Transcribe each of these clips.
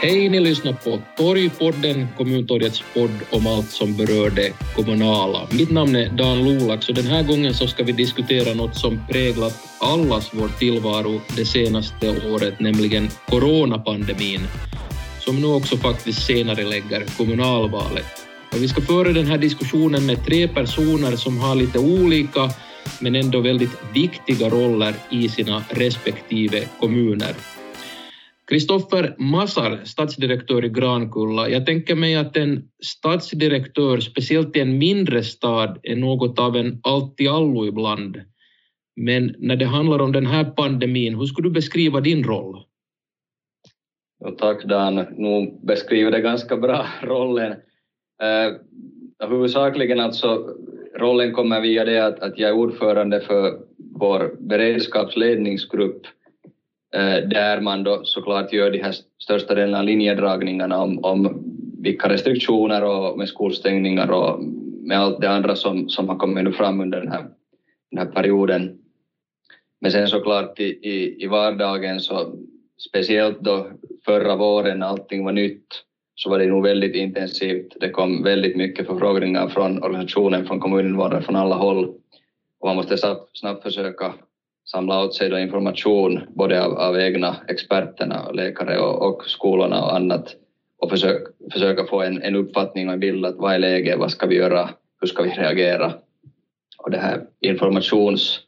Hej, ni lyssnar på Torgpodden, Kommuntorgets podd om allt som berör det kommunala. Mitt namn är Dan Lolax och den här gången så ska vi diskutera något som präglat allas vår tillvaro det senaste året, nämligen coronapandemin, som nu också faktiskt senare lägger kommunalvalet. Och vi ska föra den här diskussionen med tre personer som har lite olika men ändå väldigt viktiga roller i sina respektive kommuner. Kristoffer Massar, stadsdirektör i Grankulla. Jag tänker mig att en stadsdirektör, speciellt i en mindre stad, är något av en allt-i-allo ibland. Men när det handlar om den här pandemin, hur skulle du beskriva din roll? Ja, tack Dan, nu beskriver det ganska bra rollen. Eh, huvudsakligen alltså, rollen kommer via det att, att jag är ordförande för vår beredskapsledningsgrupp Eh, där man då såklart gör de här största delen av linjedragningarna om, om vilka restriktioner och med skolstängningar och med allt det andra som, som har kommit fram under den här, den här perioden. Men sen såklart i, i, i vardagen så speciellt då förra våren när allting var nytt så var det nog väldigt intensivt. Det kom väldigt mycket förfrågningar från organisationen, från kommuninvånare, från alla håll och man måste snabbt, snabbt försöka samla åt sig information både av, av egna experterna, läkare och, och skolorna och annat och försök, försöka få en, en uppfattning och en bild att vad är läget, vad ska vi göra, hur ska vi reagera? Och det här informations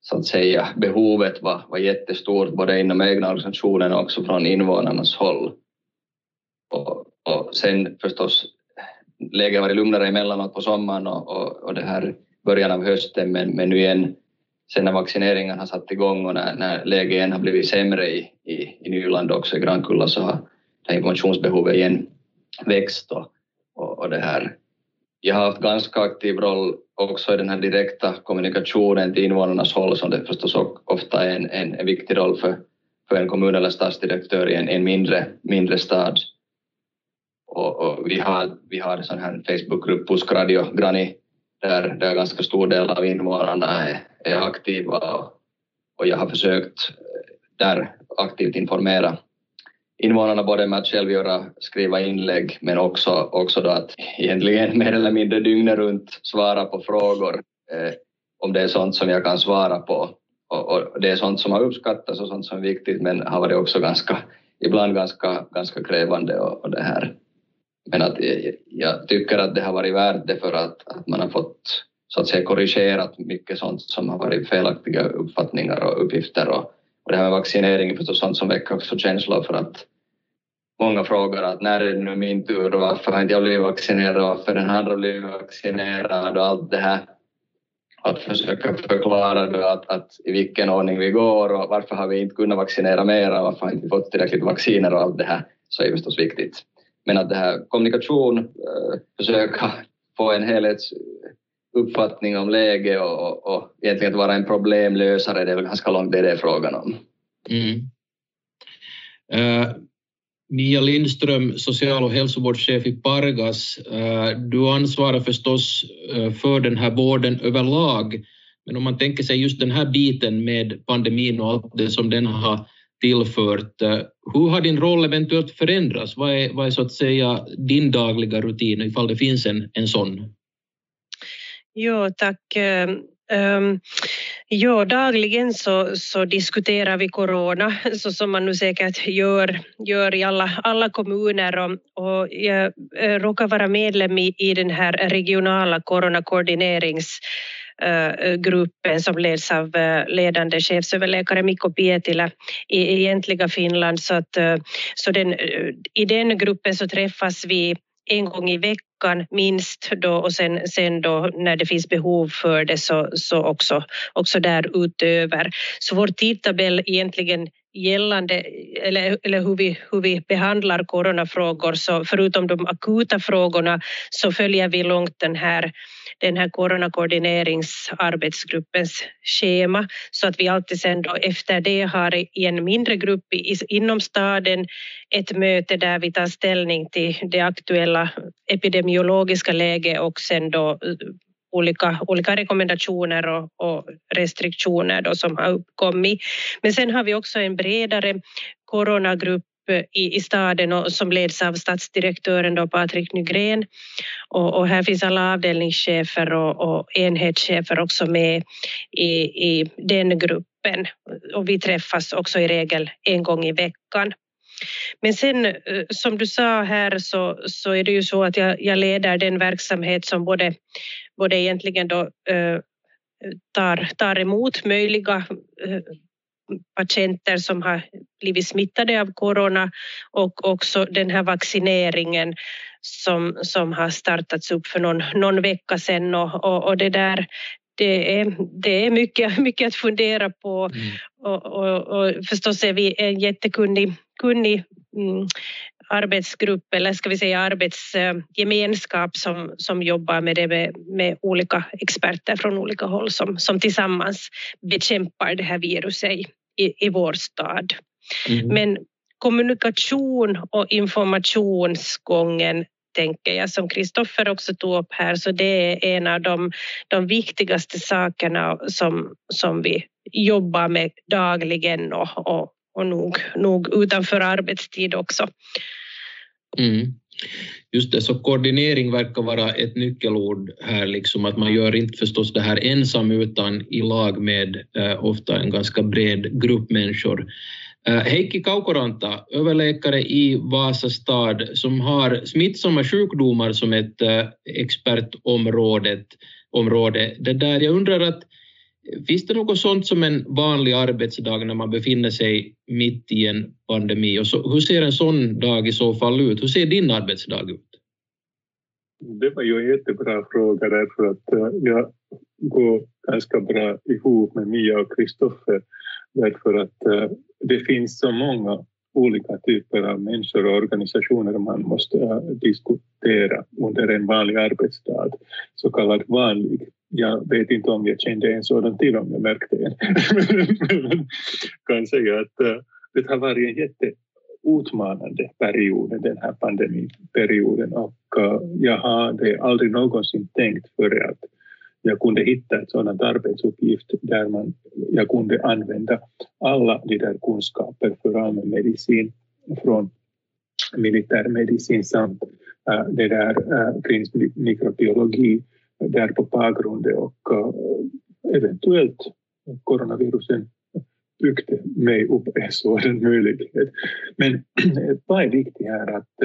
så att säga, behovet var, var jättestort både inom egna organisationen och också från invånarnas håll. Och, och sen förstås, läget var lugnare emellanåt på sommaren och, och, och det här början av hösten men, men nu igen sen när vaccineringen har satt igång och när, när läget igen har blivit sämre i, i, i Nyland också i Grankulla så har det informationsbehovet igen växt och, och, och det här. Jag har haft ganska aktiv roll också i den här direkta kommunikationen till invånarnas håll som det förstås ofta är en, en, en viktig roll för, för en kommun eller stadsdirektör i en, en mindre, mindre stad. Och, och, vi har, vi har en sån här Facebookgrupp, Puskradio Grani, där, där ganska stor del av invånarna är, är aktiva och, och jag har försökt eh, där aktivt informera invånarna både med att själv göra, skriva inlägg men också, också då att egentligen mer eller mindre dygnet runt svara på frågor eh, om det är sånt som jag kan svara på. Och, och, det är sånt som har uppskattats och sånt som är viktigt men har varit också ganska, ibland ganska, ganska krävande och, och det här. Men att eh, jag tycker att det har varit värt det för att, att man har fått så att säga korrigerat mycket sånt som har varit felaktiga uppfattningar och uppgifter och, och det här med vaccinering är förstås sånt som väcker också känslor för att många frågar att när är det nu min tur och varför har inte jag blivit vaccinerad och varför den andra blivit vaccinerad och allt det här. Att försöka förklara då att, att i vilken ordning vi går och varför har vi inte kunnat vaccinera mera och varför har vi inte fått tillräckligt vacciner och allt det här så är det förstås viktigt. Men att det här kommunikation, eh, försöka få en helhetsuppfattning om läget och, och, och egentligen att vara en problemlösare, det är väl ganska långt det det är frågan om. Mm. Uh, Mia Lindström, social och hälsovårdschef i Pargas, uh, du ansvarar förstås för den här vården överlag, men om man tänker sig just den här biten med pandemin och allt det som den har tillfört. Eh, hur har din roll eventuellt förändrats? Vad är, vad är så att säga din dagliga rutin ifall det finns en, en sån? Jo, tack. Um, ja, dagligen så, så diskuterar vi corona, så som man nu säkert gör, gör i alla, alla kommuner. Och, och jag eh, råkar vara medlem i, i den här regionala coronakoordinerings Eh, eh, gruppen som leds av eh, ledande chefsöverläkare Mikko Pietilä i egentliga Finland. Så, att, så den, I den gruppen så träffas vi en gång i veckan minst då och sen, sen då när det finns behov för det så, så också, också därutöver. Så vår tidtabell egentligen gällande eller, eller hur, vi, hur vi behandlar coronafrågor så förutom de akuta frågorna så följer vi långt den här den här coronakoordineringsarbetsgruppens schema så att vi alltid sen då efter det har i en mindre grupp inom staden ett möte där vi tar ställning till det aktuella epidemiologiska läget och sen då eh, olika, olika rekommendationer och, och restriktioner då som har uppkommit. Men sen har vi också en bredare coronagrupp Eh, i, i staden och som leds av stadsdirektören då Patrik Nygren. Och, och, här finns alla avdelningschefer och, och enhetschefer också med i, i den gruppen. Och vi träffas också i regel en gång i veckan. Men sen eh, som du sa här så, så är det ju så att jag, jag leder den verksamhet som både, både egentligen då, eh, tar, tar emot möjliga eh, patienter som har blivit smittade av corona och också den här vaccineringen som, som har startats upp för någon, någon vecka sedan och, och, och det där det är, det är mycket, mycket att fundera på mm. och, och, och, förstås är vi en jättekunnig kunnig, mm, arbetsgrupp eller ska vi säga arbetsgemenskap som, som jobbar med det med, med olika experter från olika håll som, som tillsammans bekämpar det här viruset i, i, i vår stad. Mm. Men kommunikation och informationsgången tänker jag, som Kristoffer också tog upp här, så det är en av de, de viktigaste sakerna som, som vi jobbar med dagligen och, och, och nog, nog utanför arbetstid också. Mm. Just det, så koordinering verkar vara ett nyckelord här, liksom att man gör inte förstås det här ensam utan i lag med eh, ofta en ganska bred grupp människor. Eh, Heikki Kaukoranta, överläkare i Vasa stad som har smittsamma sjukdomar som ett eh, expertområde. Område. Det där, jag undrar att Finns det något sånt som en vanlig arbetsdag när man befinner sig mitt i en pandemi? Och så, hur ser en sån dag i så fall ut? Hur ser din arbetsdag ut? Det var ju en jättebra fråga därför att eh, jag går ganska bra ihop med Mia och Kristoffer därför att eh, det finns så många olika typer av människor och organisationer man måste diskutera under en vanlig arbetsdag, så kallad vanlig jag vet inte om jag kände en sådan till om jag märkte en. Men kan säga att eh, det har varit en jätteutmanande period, den här pandemiperioden och eh, jag hade aldrig någonsin tänkt före att jag kunde hitta ett sådant arbetsuppgift där man, jag kunde använda alla de där kunskaper för allmänmedicin från militärmedicin samt äh, det där äh, klinisk mikrobiologi där på bakgrunden och äh, eventuellt coronavirusen byggde mig upp en sådan möjlighet. Men vad är viktigt här att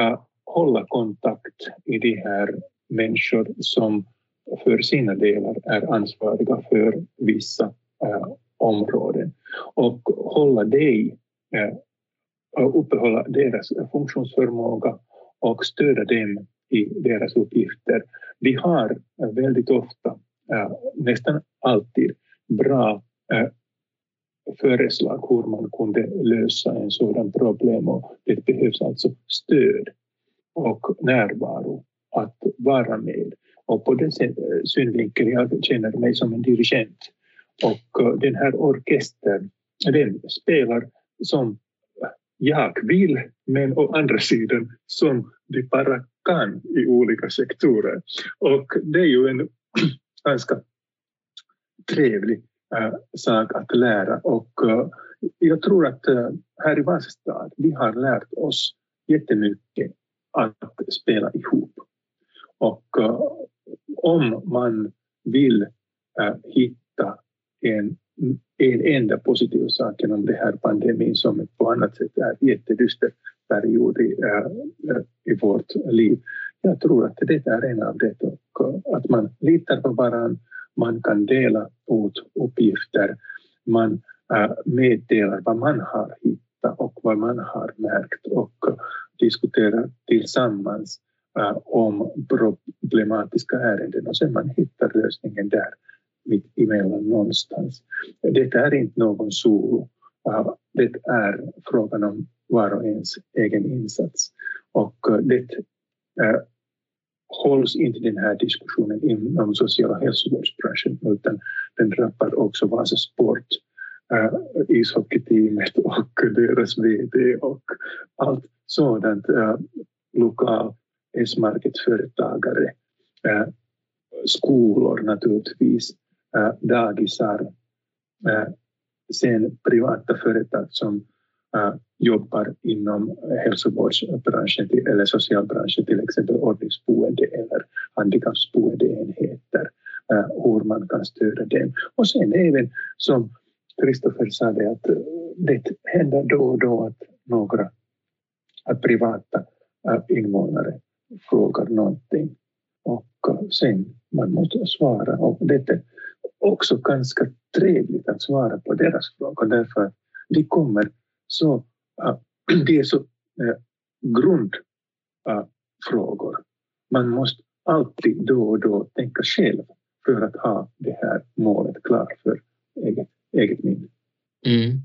äh, hålla kontakt i de här människor som för sina delar är ansvariga för vissa eh, områden och hålla dig, eh, uppehålla deras funktionsförmåga och stödja dem i deras uppgifter. Vi har eh, väldigt ofta, eh, nästan alltid, bra eh, föreslag hur man kunde lösa en sådan problem och det behövs alltså stöd och närvaro att vara med. Och på den synvinkeln jag känner mig som en dirigent och eh, den här orkestern den spelar som jag vill men å andra sidan som de bara kan i olika sektorer. Och det är ju en ganska trevlig äh, sak att lära och äh, jag tror att äh, här i Vasastad vi har lärt oss jättemycket att spela ihop. Och eh, om man vill eh, hitta en, en enda positiv sak genom den här pandemin som på annat sätt är jättedyster period i, eh, i vårt liv. Jag tror att det är en av det och att man litar på varandra, man kan dela ut uppgifter, man meddelar vad man har hittat och vad man har märkt och diskuterar tillsammans Äh, om problematiska ärenden och sen man hittar lösningen där mitt emellan någonstans. Det är inte någon solo. Äh, det är frågan om var och ens egen insats. Och äh, det hålls inte den här diskussionen inom sociala hälsovårdsbranschen utan den drabbar också Vasa Sport, äh, ishockeyteamet och deras VD och allt sådant. Äh, lokal S-market-företagare, eh, skolor naturligtvis, eh, dagisar, eh, sen privata företag som jobbar inom hälsovårdsbranschen eller socialbranschen, till exempel ordningsboende eller handikappsboendeenheter, hur man kan stödja dem. Och sen även som Kristoffer sa det att det händer då och då att några att privata invånare frågar någonting och sen man måste svara och det är också ganska trevligt att svara på deras frågor därför att de kommer så, äh, det är så äh, grundfrågor. Man måste alltid då och då tänka själv för att ha det här målet klart för eget, eget minne. Mm.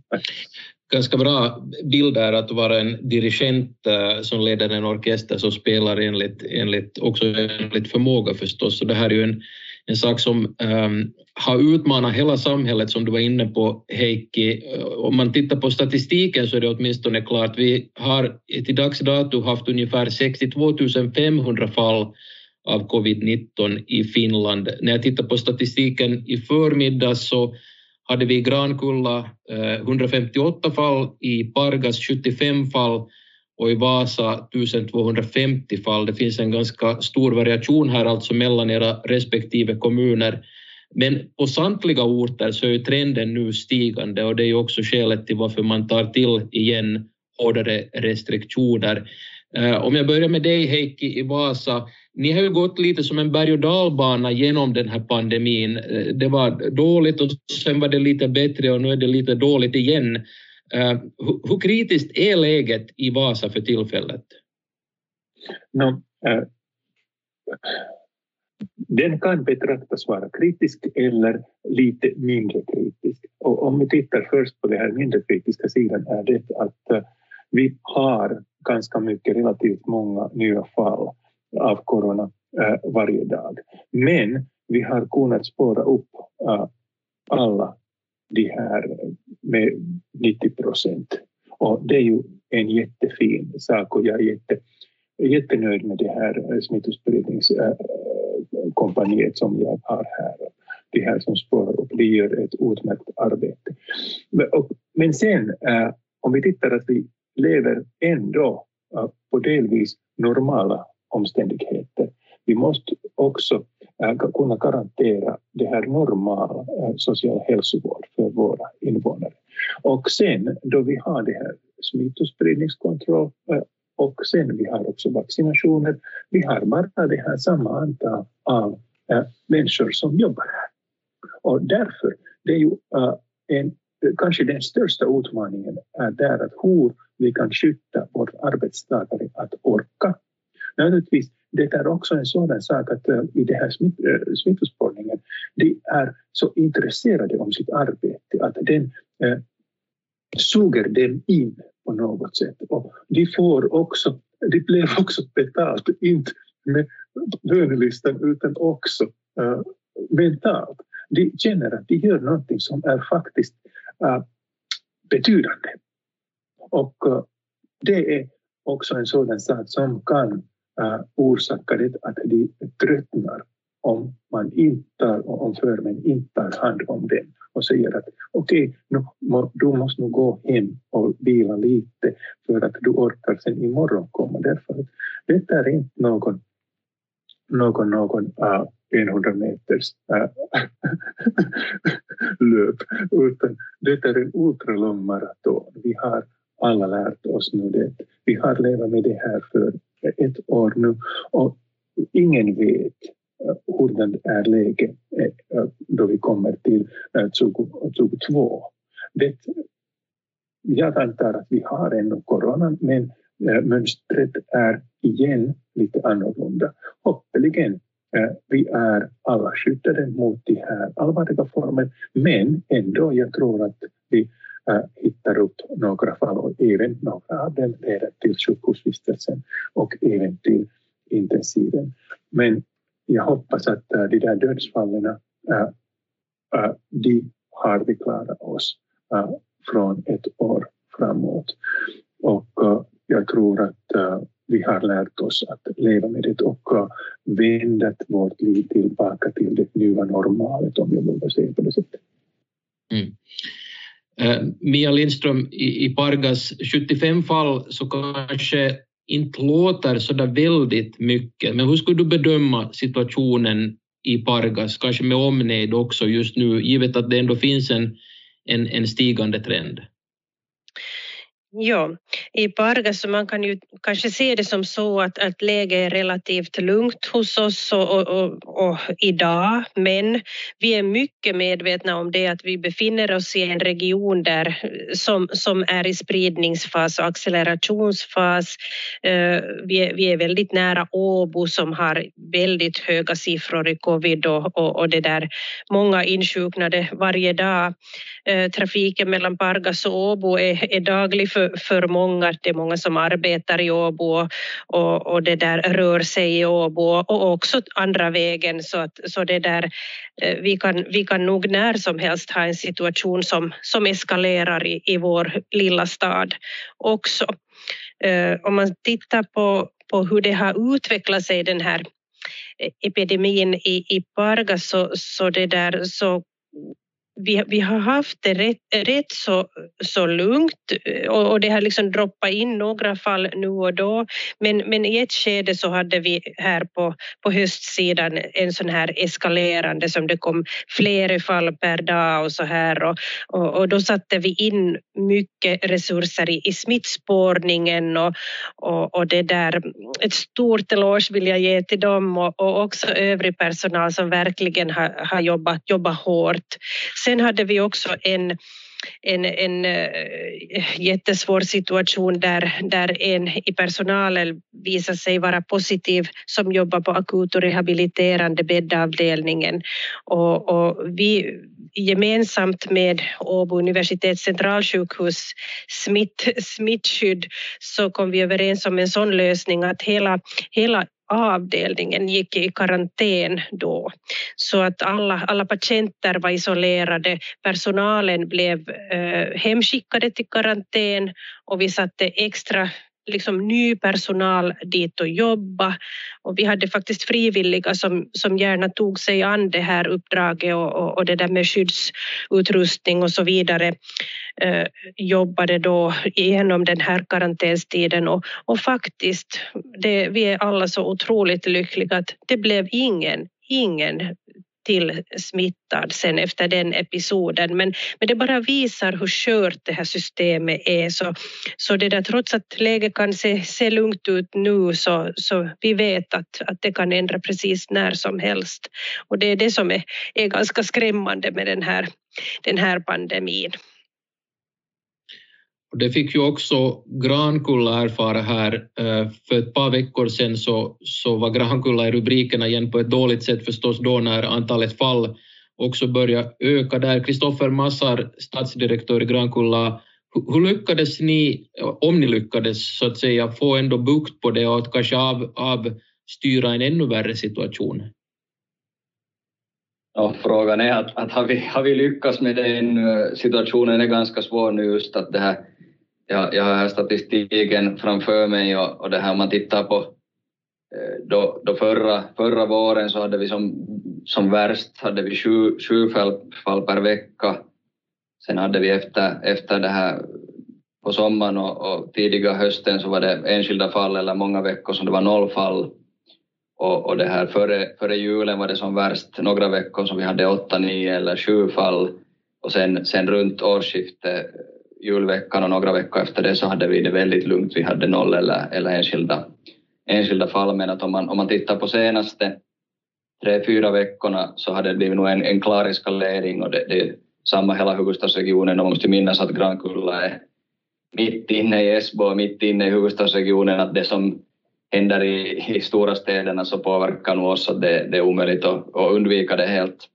Ganska bra bild där att vara en dirigent eh, som leder en orkester som spelar enligt, enligt, också enligt förmåga förstås. Så det här är ju en, en sak som um, har utmanat hela samhället som du var inne på Heikki. Eh, om man tittar på statistiken så är det åtminstone klart. Vi har till dags dato haft ungefär 62 500 fall av covid-19 i Finland. När jag tittar på statistiken i förmiddag så hade vi i Grankulla eh, 158 fall, i Pargas 75 fall och i Vasa 1250 fall. Det finns en ganska stor variation här alltså mellan era respektive kommuner. Men på samtliga orter så är trenden nu stigande och det är ju också skälet till varför man tar till igen hårdare restriktioner. Eh, om jag börjar med dig Heikki i Vasa, ni har ju gått lite som en berg och dalbana genom den här pandemin. Eh, det var dåligt och sen var det lite bättre och nu är det lite dåligt igen. Eh, hur kritiskt är läget i Vasa för tillfället? No, uh, den kan betraktas vara kritisk eller lite mindre kritisk. Och om vi tittar först på den här mindre kritiska sidan är det att uh, vi har ganska mycket, relativt många nya fall av corona äh, varje dag. Men vi har kunnat spåra upp äh, alla de här med 90 procent. Och det är ju en jättefin sak och jag är jätte, jättenöjd med det här eh, smittospridningskompaniet som jag har här. Det här som spårar upp, det gör ett utmärkt arbete. Men sen om vi tittar att vi lever ändå på delvis normala omständigheter. Vi måste också äh, kunna garantera det här normala äh, social hälsovård för våra invånare. Och sen då vi har det här smittospridningskontroll äh, och sen vi har också vaccinationer, vi har bara det här samma antal av människor som jobbar här. Och därför, det är ju en, kanske den största utmaningen är där att hur vi kan skydda våra arbetstagare att orka Naturligtvis, det är också en sådan sak att eh, i den här smitt, eh, smittospårningen, de är så intresserade om sitt arbete att den eh, suger dem in på något sätt. Och de får också, de blir också betalt, inte med lönelistan utan också eh, mentalt. De känner att de gör någonting som är faktiskt eh, betydande. Och eh, det är också en sådan sak som kan uh, orsakar det att de tröttnar om man inte om förmän inte tar hand om den och säger att okej, okay, du måste nog gå hem och vila lite för att du orkar sen imorgon komma därför att det är inte någon någon, någon eh, uh, 100 meters uh, löp utan det är en ultralång maraton. Vi har alla lärt oss nu det. Vi har levat med det här för ett år nu och ingen vet eh, hurdant är läget eh, eh, då vi kommer till 2022. Det, jag antar att vi har ännu coronan men mönstret är igen lite annorlunda. Hoppeligen vi är alla skyddade mot de här allvarliga formerna men ändå jag tror att vi Äh, hittar upp några fall och även några av äh, dem leder till sjukhusvistelsen och även till intensiven. Men jag hoppas att äh, de där dödsfallen, de har vi klarat oss från ett år framåt. Och jag tror att vi har lärt oss att leva med det och vända vårt liv tillbaka till det nya normalet om jag vågar säga på det sättet. Mm. Eh, Mia Lindström, i, i Pargas 75 fall så kanske inte låter så där väldigt mycket, men hur skulle du bedöma situationen i Pargas, kanske med omnejd också just nu, givet att det ändå finns en, en, en stigande trend? Ja, i Pargas så man kan ju kanske se det som så att, att läget är relativt lugnt hos oss och, och, och, och, idag, men vi är mycket medvetna om det att vi befinner oss i en region där som, som är i spridningsfas och accelerationsfas. Eh, vi, är, vi är väldigt nära Åbo som har väldigt höga siffror i covid och, och, och det där många insjuknade varje dag. Eh, trafiken mellan Pargas och Åbo är, är daglig för, för många. Det är många som arbetar i Åbo och, och det där rör sig i Åbo och också andra vägen så att så det där eh, vi kan, vi kan nog när som helst ha en situation som, som eskalerar i, i vår lilla stad också. Eh, om man tittar på, på hur det har utvecklat sig den här eh, epidemin i, i Pargas så, så, det där, så vi, vi har haft det rätt, rätt så, så lugnt eh, och, och det har liksom droppat in några fall nu och då. Men, men i ett skede så hade vi här på, på höstsidan en sån här eskalerande som det kom flera fall per dag och så här och, och, och då satte vi in mycket resurser i, i smittspårningen och, och, och det där. Ett stort eloge vill jag ge till dem och, och också övrig personal som verkligen har, har jobbat, jobbat hårt. Sen hade vi också en en, en eh, jättesvår situation där, där en i personalen visade sig vara positiv som jobbar på akut och rehabiliterande bäddavdelningen. Och, och vi gemensamt med Åbo universitets centralsjukhus smitt, smittskydd så kom vi överens om en sån lösning att hela, hela avdelningen gick i karantän då. Så att alla, alla patienter var isolerade, personalen blev eh, hemskickade till karantän och vi satte extra liksom ny personal dit och jobba. Och vi hade faktiskt frivilliga som, som gärna tog sig an det här uppdraget och, och, och det där med skyddsutrustning och så vidare eh, jobbade då igenom den här karantänstiden. Och, och faktiskt, det, vi är alla så otroligt lyckliga att det blev ingen ingen till smittad sen efter den episoden. Men, men det bara visar hur skört det här systemet är. Så, så det där, trots att läget kan se, se lugnt ut nu så, så vi vet att, att det kan ändra precis när som helst. Och det är det som är, är ganska skrämmande med den här, den här pandemin. Det fick ju också Grankulla erfara här. Eh, för ett par veckor sedan så, så var Grankulla i rubrikerna igen på ett dåligt sätt förstås då när antalet fall också började öka där. Kristoffer Massar, stadsdirektör i Grankulla, hur lyckades ni, om ni lyckades så att säga, få ändå bukt på det och att kanske av, avstyra en ännu värre situation? Ja, frågan är att, att har, vi, har vi lyckats med det ännu? Eh, situationen är ganska svår nu just att det här jag, jag har här statistiken framför mig och, och det här om man tittar på eh, då, då förra, förra våren så hade vi som, som värst hade vi sju, sju fall, fall per vecka. Sen hade vi efter, efter det här på sommaren och, och tidiga hösten så var det enskilda fall eller många veckor som det var noll fall. Och, och det här före, före julen var det som värst några veckor som vi hade åtta, nio eller sju fall och sen, sen runt årsskiftet julveckan och några veckor efter det så hade vi det väldigt lugnt. Vi hade noll eller, eller enskilda, enskilda fall, men att om man, om man tittar på senaste tre, fyra veckorna så hade det blivit nog en, en klar eskalering och det, det är samma hela huvudstadsregionen och man måste minnas att Grankulla är mitt inne i Esbo och mitt inne i huvudstadsregionen, att det som händer i, i stora städerna så påverkar nog oss att det, det är omöjligt att, att undvika det helt.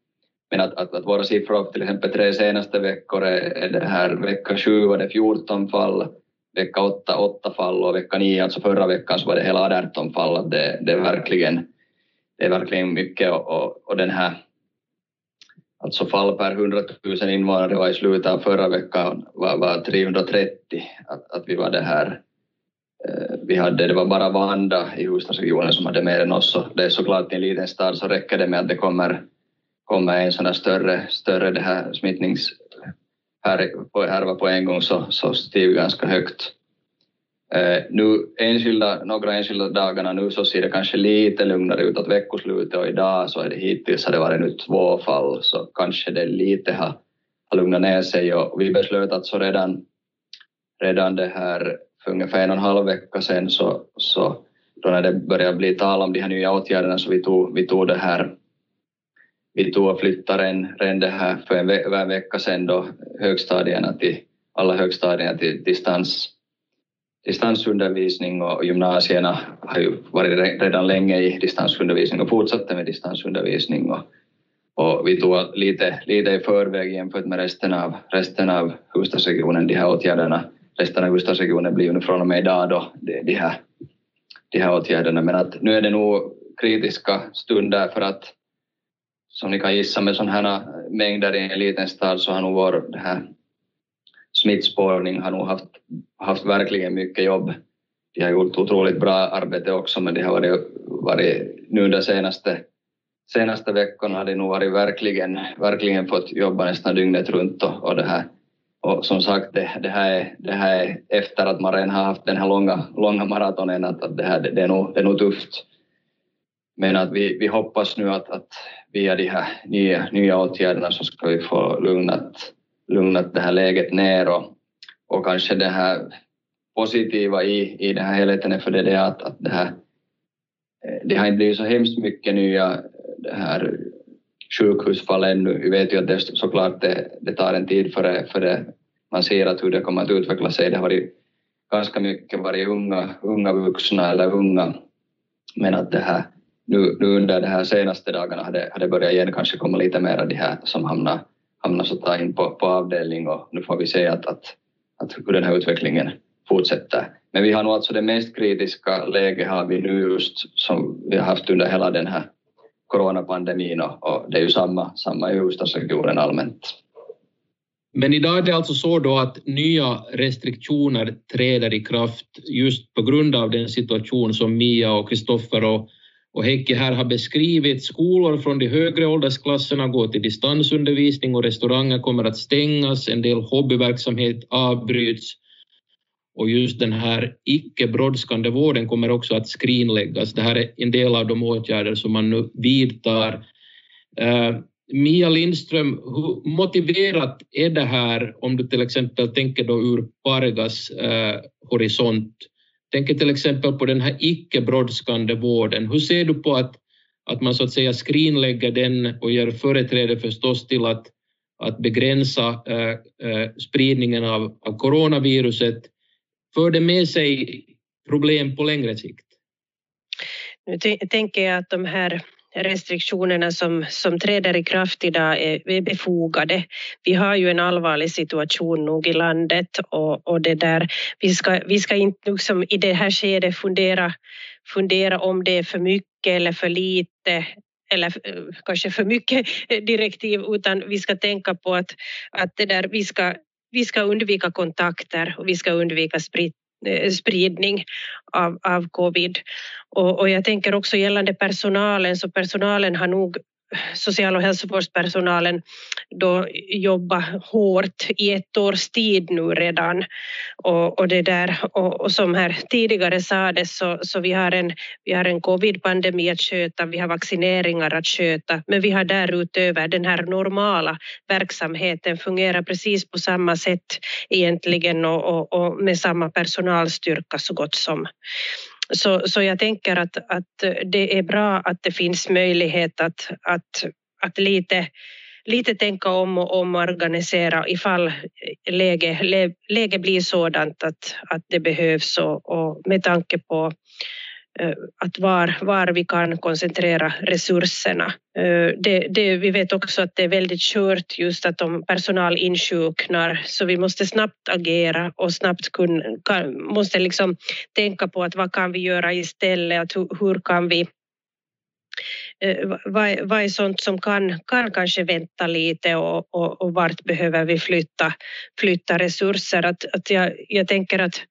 Men att, att, att våra siffror till exempel tre senaste veckor är, det här vecka sju var det 14 fall, vecka åtta 8 fall och vecka nio, alltså förra veckan så var det hela 18 fall. Det, det, är, verkligen, det är verkligen mycket och, och, och den här alltså fall per 100 000 invånare var i slutet av förra veckan var, var 330, att, att vi var det här eh, vi hade, det var bara Vanda i huvudstadsregionen som hade mer än oss. Så det är såklart i en liten stad så räcker det med att det kommer kommer en sån här större, större det här smittnings, härva på en gång så, så stiger ganska högt. Eh, nu enskilda, några enskilda dagarna nu så ser det kanske lite lugnare ut åt veckoslutet och idag så är det hittills har det varit nu två fall så kanske det lite har, har lugnat ner sig och vi beslöt att så redan, redan det här för ungefär en och en halv vecka sedan så, så då när det började bli tal om de här nya åtgärderna så vi tog, vi tog det här vi tog och flyttade en, redan det här för en, ve en vecka sedan då högstadierna till, alla högstadierna till distans, distansundervisning och gymnasierna har ju varit redan länge i distansundervisning och fortsatte med distansundervisning och, och vi tog lite, lite i förväg jämfört med resten av, resten av Gustavsregionen, de här åtgärderna. Resten av Gustavsregionen blir ju från och med idag då de, de, här, de här åtgärderna men att nu är det nog kritiska stunder för att som ni kan gissa med sådana här eh, mängder i en liten stad så har nog vår det här smittspårning har nog haft, haft verkligen mycket jobb. De har gjort otroligt bra arbete också men det har varit, varit nu de senaste, senaste veckorna har de nog varit verkligen, verkligen fått jobba nästan dygnet runt och, och det här och som sagt, det, det, här är, det här är efter att man redan har haft den här långa, långa maratonen, att, att det, här, det, det, är nog, det är nog tufft. Men att vi, vi hoppas nu att, att via de här nya, nya åtgärderna så ska vi få lugnat, lugnat det här läget ner och, och kanske det här positiva i, i den här helheten är för det, det att, att det här eh, det har inte blivit så hemskt mycket nya det här sjukhusfall ännu. Vi vet ju att det såklart det, det tar en tid för det man ser att hur det kommer att utveckla sig. Det har varit ganska mycket varit unga, unga vuxna eller unga, men att det här nu, nu under de här senaste dagarna har det, har det börjat igen kanske komma lite mer av de här som hamnar, hamnar så in på, på avdelning och nu får vi se att, att, att hur den här utvecklingen fortsätter. Men vi har nog alltså det mest kritiska läget har vi nu just som vi har haft under hela den här coronapandemin och, och det är ju samma, samma i huvudstadsregionen allmänt. Men idag är det alltså så då att nya restriktioner träder i kraft just på grund av den situation som Mia och Kristoffer och och Heikki här har beskrivit skolor från de högre åldersklasserna går till distansundervisning och restauranger kommer att stängas, en del hobbyverksamhet avbryts och just den här icke brådskande vården kommer också att skrinläggas. Det här är en del av de åtgärder som man nu vidtar. Uh, Mia Lindström, hur motiverat är det här om du till exempel tänker då ur Pargas uh, horisont? Tänker till exempel på den här icke brådskande vården. Hur ser du på att, att man så att säga skrinlägger den och ger företräde förstås till att, att begränsa äh, äh, spridningen av, av coronaviruset? För det med sig problem på längre sikt? Nu tänker jag att de här restriktionerna som, som träder i kraft idag är, är befogade. Vi har ju en allvarlig situation nog i landet och, och det där, vi, ska, vi ska inte liksom i det här skedet fundera, fundera om det är för mycket eller för lite eller eh, kanske för mycket direktiv utan vi ska tänka på att, att det där, vi, ska, vi ska undvika kontakter och vi ska undvika sprit, Eh, spridning av, av covid. Och, och jag tänker också gällande personalen, så personalen har nog social och hälsovårdspersonalen då jobba hårt i ett års tid nu redan. Och, och det där, och, och, som här tidigare sades så, så vi har en, vi har en covid-pandemi att sköta, vi har vaccineringar att sköta, men vi har därutöver den här normala verksamheten fungerar precis på samma sätt egentligen och, och, och med samma personalstyrka så gott som. Så, så jag tänker att, att det är bra att det finns möjlighet att, att, att lite, lite tänka om och omorganisera ifall läge, läge blir sådant att, att det behövs och, och med tanke på Eh, att var, var vi kan koncentrera resurserna. Eh, det, det, vi vet också att det är väldigt kört just att om personal insjuknar så vi måste snabbt agera och snabbt kun, kan, måste liksom tänka på att vad kan vi göra istället, att hur, hur kan vi eh, vad, vad är sånt som kan, kan kanske vänta lite och, och, och vart behöver vi flytta, flytta resurser? Att, att jag, jag tänker att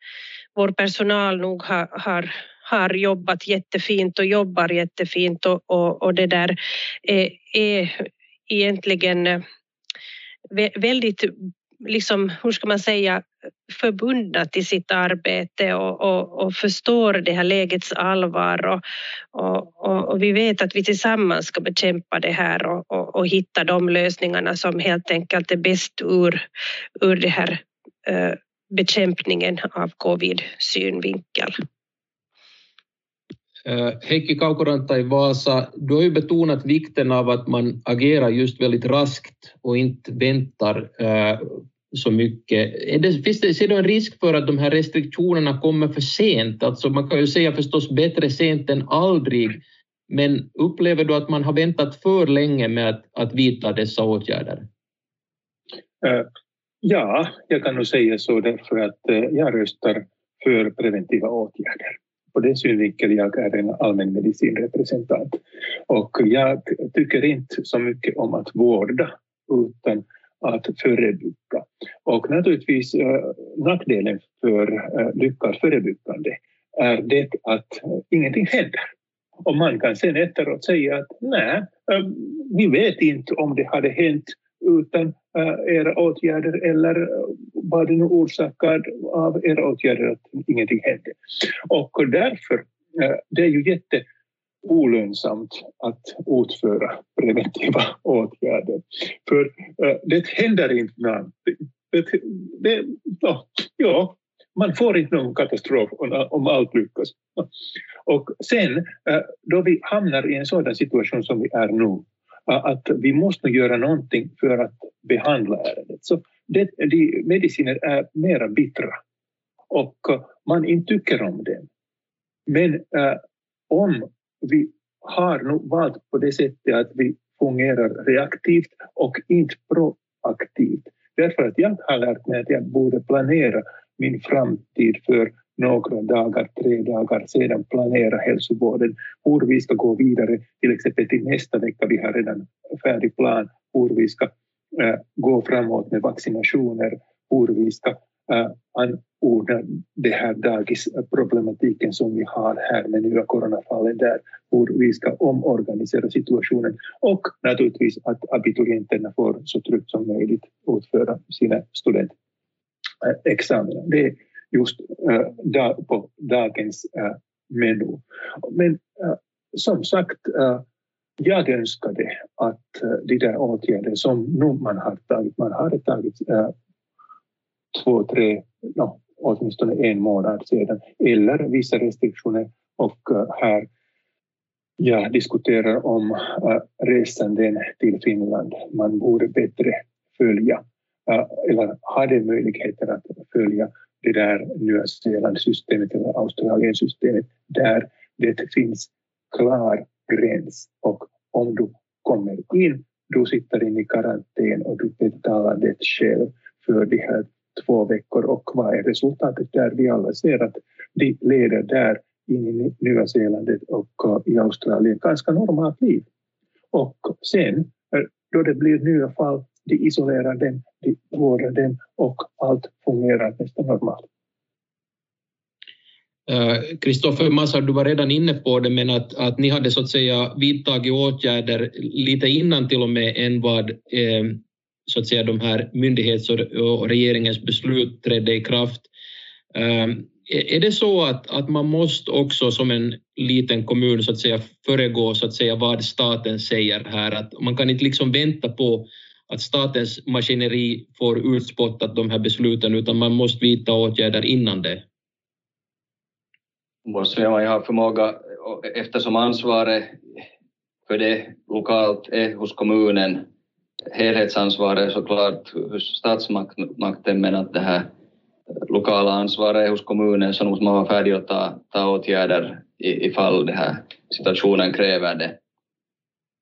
vår personal nog har, har har jobbat jättefint och jobbar jättefint och, och, och det där är, är egentligen eh, väldigt liksom, hur ska man säga, förbundna till sitt arbete och, och, och förstår det här lägets allvar och, och, och, vi vet att vi tillsammans ska bekämpa det här och, och, hitta de lösningarna som helt enkelt är bäst ur, ur det här eh, bekämpningen av covid-synvinkel. Heikki Kaukoranta i Vasa, du har ju betonat vikten av att man agerar just väldigt raskt och inte väntar så mycket. Är det, finns det, ser du en risk för att de här restriktionerna kommer för sent? Alltså man kan ju säga förstås bättre sent än aldrig, men upplever du att man har väntat för länge med att, att vidta dessa åtgärder? Ja, jag kan nog säga så därför att jag röstar för preventiva åtgärder på den synvinkeln jag är en allmänmedicinrepresentant. Och jag tycker inte så mycket om att vårda utan att förebygga. Och naturligtvis eh, nackdelen för eh, lyckat förebyggande är det att ingenting händer. Och man kan sen efteråt säga att nej, eh, vi vet inte om det hade hänt utan eh, era åtgärder eller var det nu orsakad av era åtgärder att ingenting hände. Och därför, eh, det är ju jätte olönsamt att utföra preventiva åtgärder. För äh, det händer inte någonting. Det, det, ja, ja, man får inte någon katastrof om allt lyckas. Och sen, då vi hamnar i en sådan situation som vi är nu, att vi måste göra någonting för att behandla ärendet. Så det, de mediciner är mera bittra och eh, man inte tycker om dem. Men äh, om vi har nog valt på det sättet att vi fungerar reaktivt och inte proaktivt. Därför att jag har lärt mig att jag borde planera min framtid för några dagar, tre dagar sedan planera hälsovården, hur vi ska gå vidare, till exempel till nästa vecka, vi har redan färdig plan. Hur vi ska äh, gå framåt med vaccinationer, hur vi ska äh, anordna den här dagisproblematiken som vi har här med nya coronafallen där, hur vi ska omorganisera situationen. Och naturligtvis att abiturienterna får så tryggt som möjligt utföra sina studentexamina. Eh, det just äh, på dagens äh, menu. Men äh, som sagt, jag önskade att de där åtgärder som nu man har tagit, man har tagit två, tre, no, åtminstone en månad sedan, eller vissa restriktioner och här jag diskuterar om resanden till Finland. Man borde bättre följa eller hade möjligheter att följa det där Nya Zeeland-systemet eller Australien-systemet där det finns klar gräns och om du kommer in, du sitter in i karantän och du betalar det själv för de här två veckor och vad är resultatet där? Vi alla ser att de leder där in i Nya Zeeland och eh, i Australien ganska normalt liv. Och sen eh, då det blir nya fall de isolerar dem, de vårdar dem och allt fungerar nästan normalt. Eh, Kristoffer Massar, du var redan inne på det, men att, att ni hade så att säga vidtagit åtgärder lite innan till och med än vad eh, så att säga de här myndighets och regeringens beslut trädde i kraft. Eh, är det så att, att man måste också som en liten kommun så att säga föregå så att säga vad staten säger här, att man kan inte liksom vänta på att statens maskineri får utspottat de här besluten, utan man måste vidta åtgärder innan det? Måste man ju ha förmåga, eftersom ansvaret för det lokalt är hos kommunen, helhetsansvaret såklart hos statsmakten, men att det här lokala ansvaret är hos kommunen så måste man vara färdig att ta, ta åtgärder ifall det här situationen kräver det.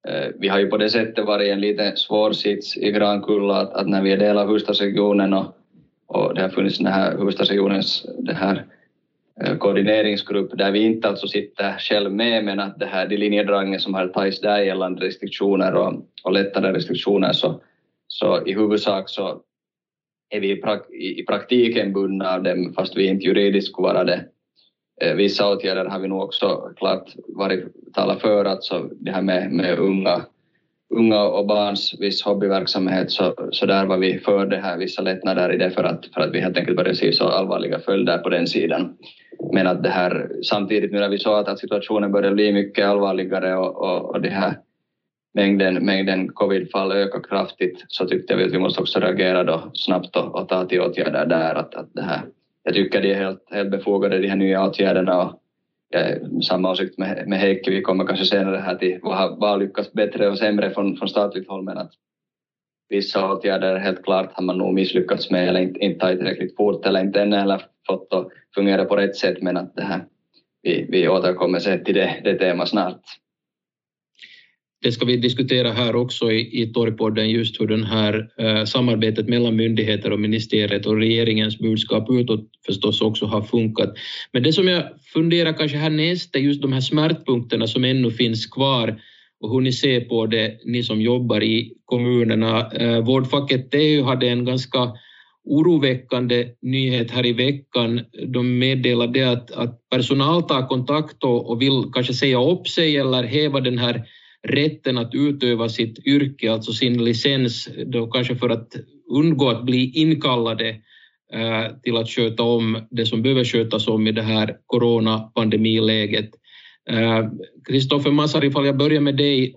Eh, vi har ju på det sättet varit i en lite svår sits i Grankulla att, att när vi är del av huvudstadsregionen och, och det har funnits den här huvudstadsregionens det här eh, koordineringsgrupp där vi inte alltså sitter själv med men att det här, de linjedragningar som har tagits där gällande restriktioner och, och lättare restriktioner så, så i huvudsak så är vi i, prak, i praktiken bundna av dem fast vi inte juridiskt skulle vara det. Eh, vissa åtgärder har vi nog också klart varit, talat för, alltså det här med, med unga unga och barns viss hobbyverksamhet så, så där var vi för det här, vissa lättnader i det för att, för att vi helt enkelt började se så allvarliga följder på den sidan. Men att det här, samtidigt nu när vi såg att, att situationen började bli mycket allvarligare och, och, och det här mängden, mängden covidfall ökar kraftigt så tyckte vi att vi måste också reagera då snabbt och, och ta till åtgärder där. Att, att det här, jag tycker det är helt, helt befogade de här nya åtgärderna. Och jag är samma åsikt med, med Heikki, vi kommer kanske senare här till vad har lyckats bättre och sämre från, från statligt håll. Men att vissa åtgärder helt klart har man nog misslyckats med eller inte, inte tagit tillräckligt fort eller inte ännu heller fått att fungera på rätt sätt. Men att det här, vi, vi återkommer sen till det, det temat snart det ska vi diskutera här också i, i Torgpodden, just hur den här eh, samarbetet mellan myndigheter och ministeriet och regeringens budskap utåt förstås också har funkat. Men det som jag funderar kanske härnäst är just de här smärtpunkterna som ännu finns kvar och hur ni ser på det, ni som jobbar i kommunerna. Eh, vårdfacket TU hade en ganska oroväckande nyhet här i veckan. De meddelade att, att personal tar kontakt och, och vill kanske säga upp sig eller häva den här rätten att utöva sitt yrke, alltså sin licens, då kanske för att undgå att bli inkallade eh, till att sköta om det som behöver skötas om i det här coronapandemiläget. Eh, Kristoffer Massar, ifall jag börjar med dig,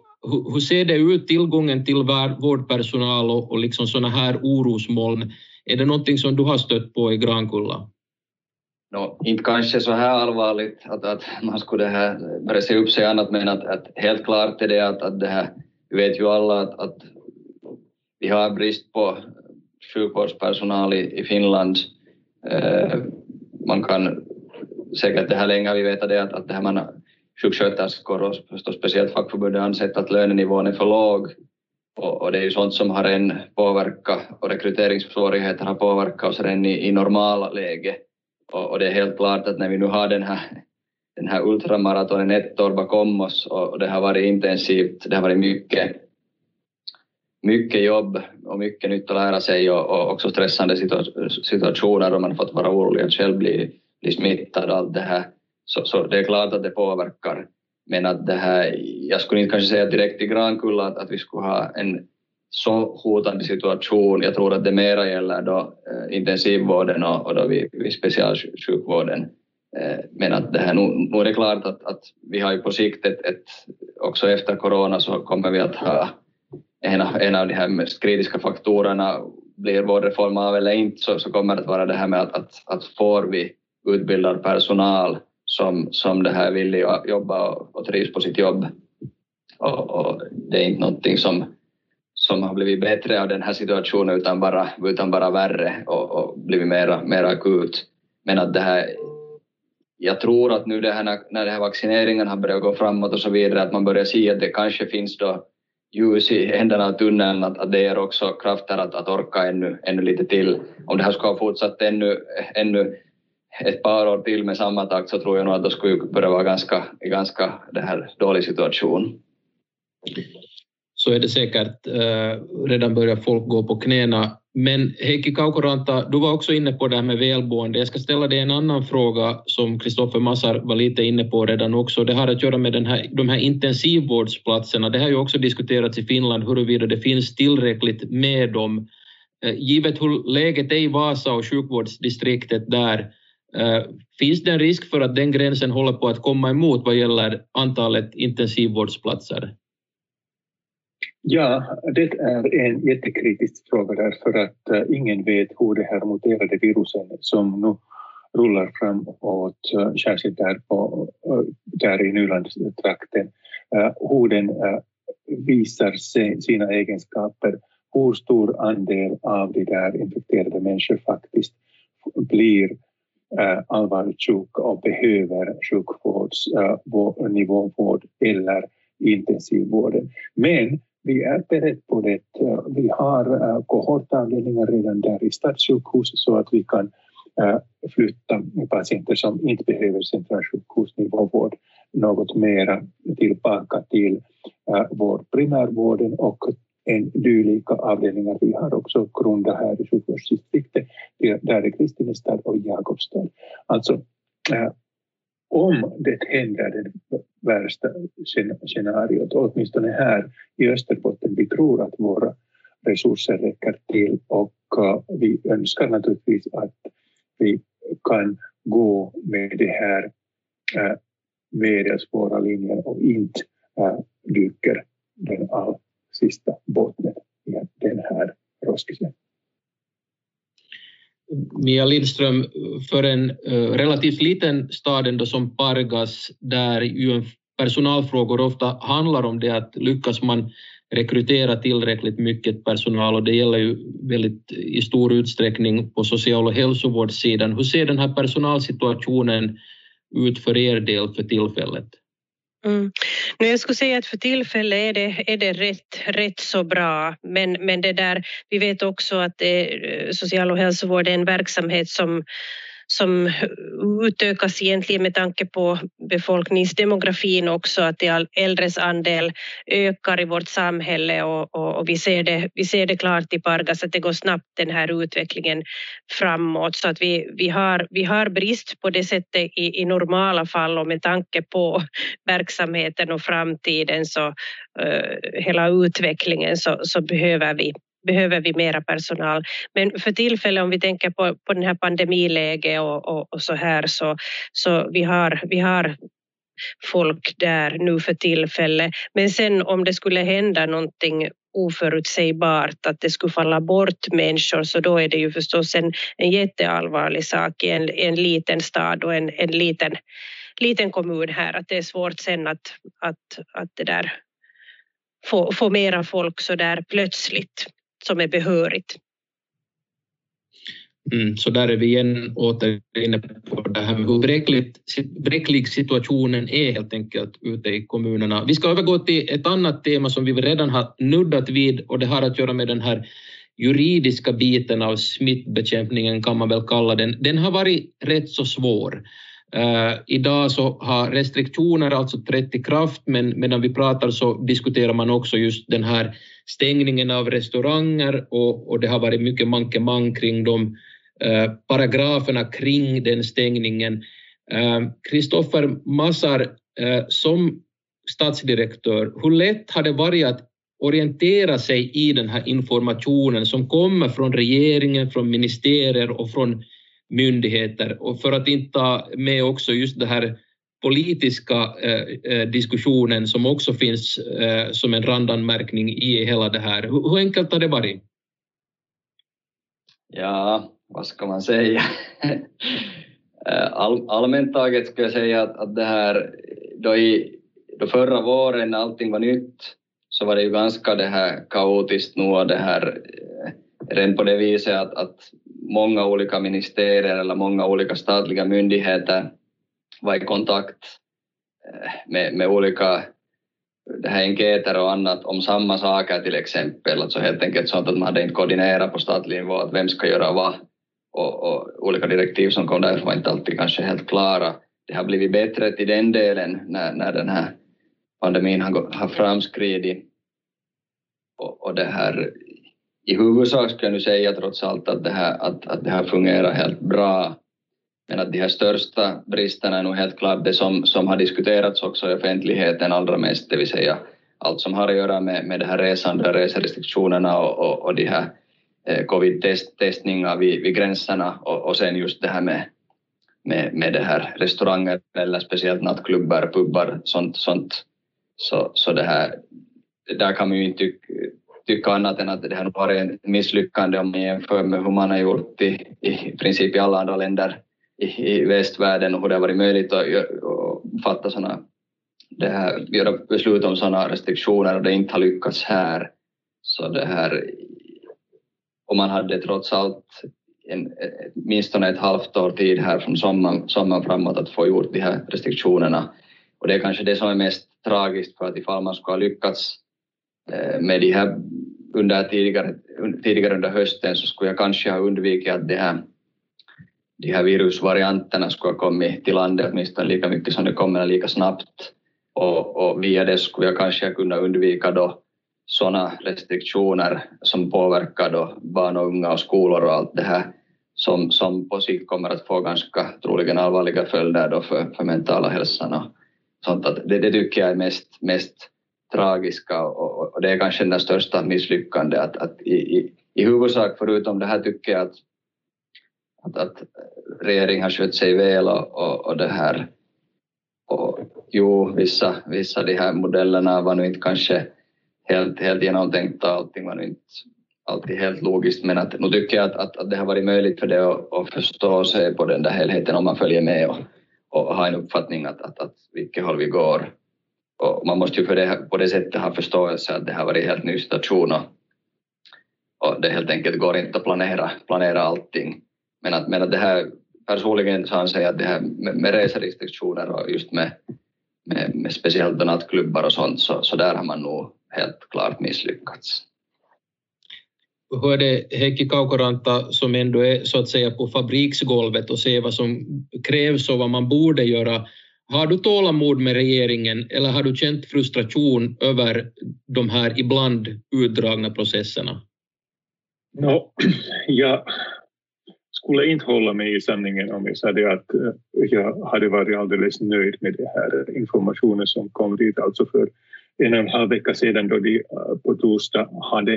hur, ser det ut, tillgången till vårdpersonal och, och liksom sådana här orosmoln? Är det någonting som du har stött på i Grankulla? No, inte kanske så här allvarligt att, att man skulle här börja se upp sig annat men att, att helt klart är det att, att det här, vi vet ju alla att, att vi har brist på sjukvårdspersonal i, i Finland. Eh, man kan säkert det här länge vi vet det att, att det här man sjuksköterskor och förstås speciellt fackförbundet ansett att lönenivån är för låg och, och, det är ju sånt som har en påverkat och rekryteringssvårigheter har påverkat oss redan i, i normala läge och, och, det är helt klart att när vi nu har den här, den här ultramaratonen ett år bakom oss och, det har varit intensivt, det har varit mycket, mycket jobb och mycket nytt att lära sig och, och också stressande situationer och man har fått vara orolig att själv bli, bli smittad och allt det här. Så, så det är klart att det påverkar. Men att det här, jag skulle inte kanske säga direkt i Grankulla att, att vi skulle ha en så hotande situation. Jag tror att det mera gäller då eh, intensivvården och, och då vid, vid specialsjukvården. Eh, men att det här, nu, nu är det klart att, att vi har ju på sikt ett, ett, också efter corona så kommer vi att ha en av, en av de här mest kritiska faktorerna blir vårdreform av eller inte så, så kommer det att vara det här med att, att, att får vi utbildad personal som, som det här vill jobba och, och trivs på sitt jobb och, och det är inte någonting som som har blivit bättre av den här situationen utan bara, utan bara värre och, och blivit mera, mera akut. Men att det här, jag tror att nu det här, när, den här vaccineringen har börjat gå framåt och så vidare, att man börjar se att det kanske finns då ljus i ändarna av tunneln, att, att det ger också krafter att, att orka ännu, ännu lite till. Om det här skulle ha fortsatt ännu, ännu ett par år till med samma takt så tror jag nog att det skulle börja vara ganska, ganska det här dålig situation så är det säkert eh, redan börjar folk gå på knäna. Men Heikki Kaukoranta, du var också inne på det här med välmående. Jag ska ställa dig en annan fråga som Kristoffer Massar var lite inne på redan också. Det har att göra med den här, de här intensivvårdsplatserna. Det har ju också diskuterats i Finland huruvida det finns tillräckligt med dem. Eh, givet hur läget är i Vasa och sjukvårdsdistriktet där, eh, finns det en risk för att den gränsen håller på att komma emot vad gäller antalet intensivvårdsplatser? Ja, det är en jättekritisk fråga därför att eh, ingen vet hur det här muterade viruset som nu rullar framåt, eh, särskilt där, på, eh, där i Nylandstrakten, hur den visar sina egenskaper, hur stor andel av de där infekterade människor faktiskt blir allvarligt sjuka och behöver sjukvårdsnivåvård eller intensivvården. Men vi är beredda på det. Vi har äh, kohortavdelningar redan där i stadssjukhus så att vi kan äh, flytta patienter som inte behöver centralsjukhusnivåvård något mera tillbaka till äh, vår primärvården och en dylika avdelningar. Vi har också Grunda här i sjukvårdsdistriktet, där är Kristinestad och Jakobstad. Alltså, om det händer värsta scenariot. Åtminstone här i Österbotten, vi tror att våra resurser räcker till och vi önskar naturligtvis att vi kan gå med det här media svåra linjen och inte dyker den all sista bottnen i den här roskisen. Mia Lindström, för en eh, relativt liten stad ändå som Pargas, där ju personalfrågor ofta handlar om det att lyckas man rekrytera tillräckligt mycket personal och det gäller ju väldigt i stor utsträckning på social och hälsovårdssidan. Hur ser den här personalsituationen ut för er del för tillfället? Mm. Jag skulle säga att för tillfället är det, är det rätt, rätt så bra, men, men det där, vi vet också att det, social och hälsovård är en verksamhet som som utökas egentligen med tanke på befolkningsdemografin också, att de äldres andel ökar i vårt samhälle och, och, och, vi, ser det, vi ser det klart i Pargas att det går snabbt den här utvecklingen framåt. Så att vi, vi, har, vi har brist på det sättet i, i normala fall och med tanke på verksamheten och framtiden så uh, hela utvecklingen så, så behöver vi behöver vi mera personal. Men för tillfället om vi tänker på, på den här pandemiläget och, och, och så här så, så vi har, vi har folk där nu för tillfället. Men sen om det skulle hända någonting oförutsägbart, att det skulle falla bort människor, så då är det ju förstås en, en jätteallvarlig sak i en, en liten stad och en, en liten, liten kommun här, att det är svårt sen att, att, att det där få, få mera folk så där plötsligt som är behörigt. Mm, så där är vi igen åter inne på det här med hur bräckligt, bräcklig situationen är helt enkelt ute i kommunerna. Vi ska övergå till ett annat tema som vi redan har nuddat vid och det har att göra med den här juridiska biten av smittbekämpningen kan man väl kalla den. Den har varit rätt så svår. Uh, idag så har restriktioner alltså trätt i kraft, men medan vi pratar så diskuterar man också just den här stängningen av restauranger och, och det har varit mycket mankemang kring de uh, paragraferna kring den stängningen. Eh, Kristoffer uh, Massar, som statsdirektör, hur lätt har det varit att orientera sig i den här informationen som kommer från regeringen, från ministerier och från myndigheter och för att inte ta med också just det här politiska eh, eh diskussionen som också finns eh, som en randanmärkning i hela det här. Hur, hur enkelt har det varit? Ja, vad ska man säga? Eh, all, allmänt taget skulle jag säga att, att det här, då, i, då förra våren när allting var nytt så var det ju ganska det här kaotiskt nu och det här eh, rent på det viset att, att många olika ministerier eller många olika statliga myndigheter var i kontakt eh, med, med olika det här enkäter och annat om samma saker till exempel, alltså helt enkelt sånt att man hade inte koordinerat på statlig nivå att vem ska göra vad och, och olika direktiv som kom därifrån var inte alltid kanske helt klara. Det har blivit bättre till den delen när, när den här pandemin har, har framskridit och, och det här i huvudsak ska jag nu säga trots allt att det här, att, att det här fungerar helt bra. Men att de här största bristerna är nog helt klart det som, som har diskuterats också i offentligheten allra mest, det vill säga allt som har att göra med, med det här resande, reserestriktionerna och, och, och de här eh, covid-testningar vid, vid gränserna och, och sen just det här med, med, med det här restauranger eller speciellt nattklubbar, pubbar, sånt, sånt. Så, så det här, där kan man ju inte tycka annat än att det har varit ett misslyckande om man jämför med hur man har gjort i, i princip i alla andra länder i, i västvärlden och hur det har varit möjligt att, att fatta såna, det här, göra beslut om sådana restriktioner och det inte har lyckats här. Så det här, och man hade trots allt en, åtminstone ett halvt år tid här från sommaren, sommaren framåt att få gjort de här restriktionerna. Och det är kanske det som är mest tragiskt för att ifall man skulle ha lyckats Eh, med de här under tidigare, tidigare under hösten så skulle jag kanske ha undvikit att det här, de här virusvarianterna skulle ha kommit till landet åtminstone lika mycket som det kommer lika snabbt. Och, och via det skulle jag kanske kunna undvika då sådana restriktioner som påverkar då barn och unga och skolor och allt det här som, som på sikt kommer att få ganska troligen allvarliga följder då för, för mentala hälsan och sånt. Att det, det tycker jag är mest, mest tragiska och, och, det är kanske det största misslyckandet att, att i, i, i huvudsak förutom det här tycker jag att, att, att regeringen har skött sig väl och, och, och det här och jo, vissa, vissa de här modellerna var nu inte kanske helt, helt genomtänkta, allting var nu inte alltid helt logiskt, men att, nu tycker jag att, att, att det har varit möjligt för det att, att förstå sig på den där helheten om man följer med och, och har en uppfattning att, att, att vilket håll vi går. Och man måste ju för det, på det sättet ha förståelse att det har varit en helt ny situation och, och det helt enkelt går inte att planera, planera allting. Men att, men att det här personligen så anser jag att det här med, med reserestriktioner och just med, med, med speciellt nattklubbar och sånt, så, så där har man nog helt klart misslyckats. Hur är det Heikki Kaukoranta som ändå är så att säga på fabriksgolvet och ser vad som krävs och vad man borde göra. Har du tålamod med regeringen eller har du känt frustration över de här ibland utdragna processerna? No, jag skulle inte hålla mig i sanningen om jag sade att eh, jag hade varit alldeles nöjd med den här informationen som kom dit alltså för en och en halv vecka sedan då de eh, på torsdag hade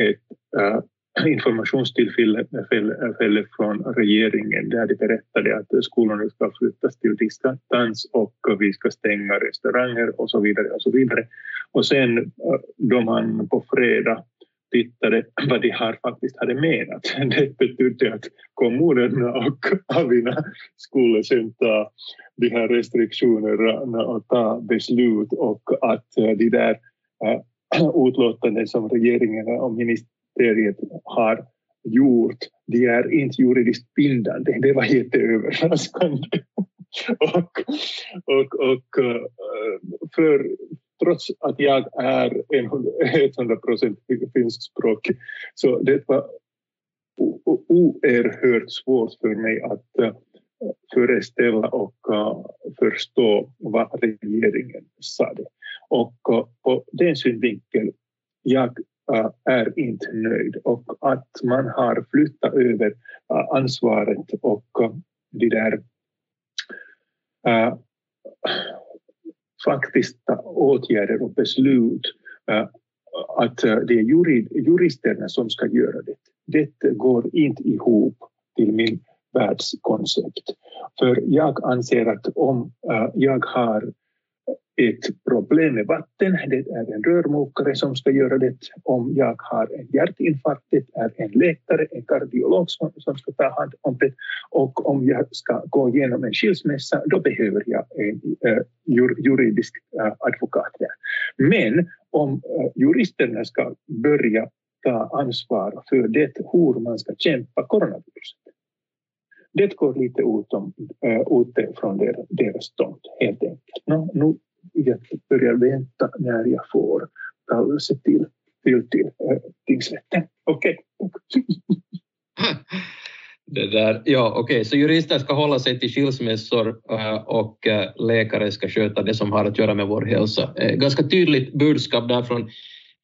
ett eh, informationstillfälle från regeringen där de berättade att skolorna ska flyttas till distans och vi ska stänga restauranger och så vidare och så vidare. Och sen eh, då man på fredag tittade vad de här faktiskt hade menat. Det betydde att kommunerna och Avina skulle sen ta de här restriktionerna och ta beslut och att eh, de där eh, utlåtanden som regeringen och ministeriet har gjort, de är inte juridiskt bindande. Det var jätteöverraskande. och, och, och eh, för trots att jag är 100 procent finskspråkig. Så det var oerhört svårt för mig att eh, föreställa och eh, förstå vad regeringen sa. Och på den synvinkeln, jag Äh, är inte nöjd och att man har flyttat över äh, ansvaret och äh, de där faktiska åtgärder och beslut att det är juristerna som ska göra det. Det går inte ihop till min världskoncept. För jag anser att om jag har ett problem med vatten, det är en rörmokare som ska göra det. Om jag har en hjärtinfarkt, det är en läkare, en kardiolog som, som ska ta hand om det. Och om jag ska gå igenom en skilsmässa, då behöver jag en uh, juridisk uh, advokat där. Men om uh, juristerna ska börja ta ansvar för det hur man ska kämpa coronaviruset, det går lite utom, uh, ute från deras, deras stånd, helt enkelt. No, nu egentligen börjar vänta när jag får kallelse till, till, till äh, tingsrätten. Okej. Okay. Det där, ja, okej, okay. så jurister ska hålla sig till skilsmässor eh, och eh, läkare ska sköta det som har att göra med vår hälsa. Ganska tydligt budskap där från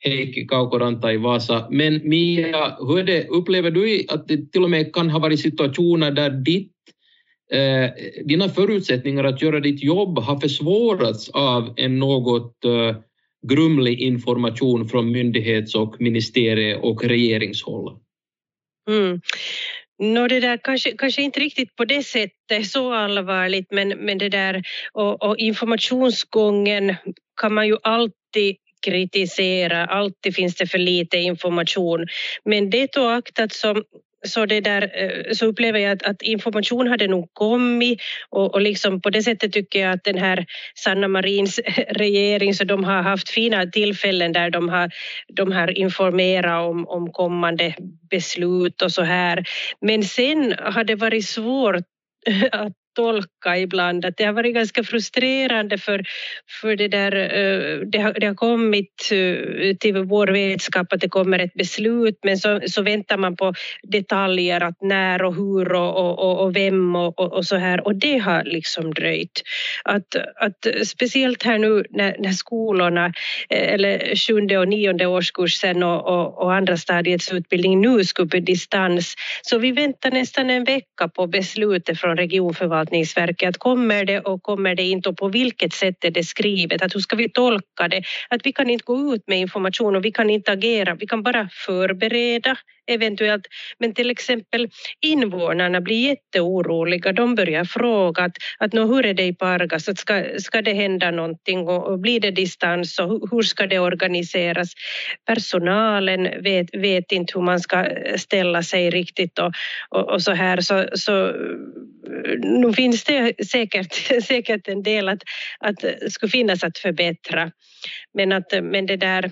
Heikki Kaukoranta i Vasa. Men Mia, hur är det, upplever du att det till och med kan ha varit situationer där ditt eh, dina förutsättningar att göra ditt jobb har försvårats av en något eh, grumlig information från myndighets och ministerie och regeringshåll? Mm. No, det där kanske, kanske inte riktigt på det sättet så allvarligt men, men det där och, och informationsgången kan man ju alltid kritisera, alltid finns det för lite information. Men det oaktat som så, det där, eh, så upplever jag att, att, information hade nog kommit och, och liksom på det sättet tycker jag att den här Sanna Marins regering så de har haft fina tillfällen där de har, de har informerat om, om kommande beslut och så här. Men sen har det varit svårt att tolka ibland. Att det har varit ganska frustrerande för, för det där, eh, det har, det har kommit eh, till vår vetskap att det kommer ett beslut men så, så väntar man på detaljer att när och hur och, och, och vem och, och, och, så här och det har liksom dröjt. Att, att speciellt här nu när, när skolorna eh, eller sjunde och nionde årskursen och, och, och andra stadiets utbildning nu skulle på distans så vi väntar nästan en vecka på beslutet från regionförvaltningen förvaltningsverket. att kommer det och kommer det inte och på vilket sätt är det skrivet, att hur ska vi tolka det? Att vi kan inte gå ut med information och vi kan inte agera, vi kan bara förbereda eventuellt. Men till exempel invånarna blir jätteoroliga. De börjar fråga att, att hur är det i Pargas, att ska, ska det hända någonting och, och blir det distans och hur, hur ska det organiseras? Personalen vet, vet inte hur man ska eh, ställa sig riktigt och, och, och så här. Så, så eh, nu finns det säkert, säkert en del att, att eh, skulle finnas att förbättra. Men, att, men det där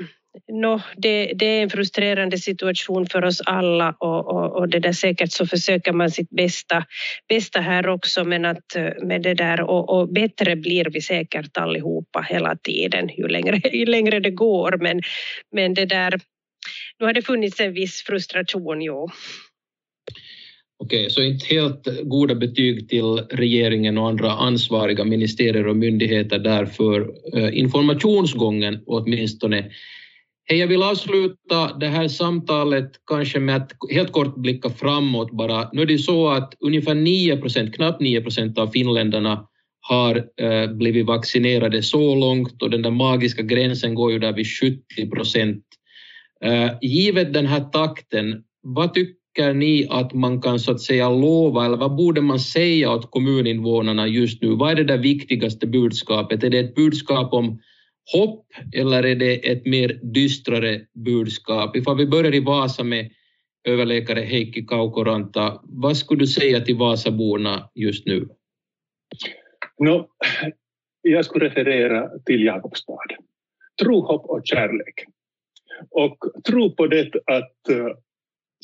No, det, det, är en frustrerande situation för oss alla och, och, och, det där säkert så försöker man sitt bästa, bästa här också men att eh, med det där och, och bättre blir vi säkert allihopa hela tiden ju längre, ju längre det går men, men det där nu har det funnits en viss frustration, jo. Okej, så inte helt goda betyg till regeringen och andra ansvariga ministerier och myndigheter där för eh, informationsgången åtminstone. Hej, jag vill avsluta det här samtalet kanske med att helt kort blicka framåt bara. Nu är det så att ungefär 9 procent, knappt 9 procent av finländarna har eh, blivit vaccinerade så långt och den där magiska gränsen går ju där vid 70 procent. Eh, givet den här takten, vad tycker ni att man kan så att säga lova eller vad borde man säga åt kommuninvånarna just nu? Vad är det där viktigaste budskapet? Är det ett budskap om hopp eller är det ett mer dystrare budskap? Ifall vi börjar i Vasa med överläkare Heikki Kaukoranta, vad skulle du säga till Vasaborna just nu? No, jag skulle referera till Jakobstad. Tro, hopp och kärlek. Och tro på det att uh,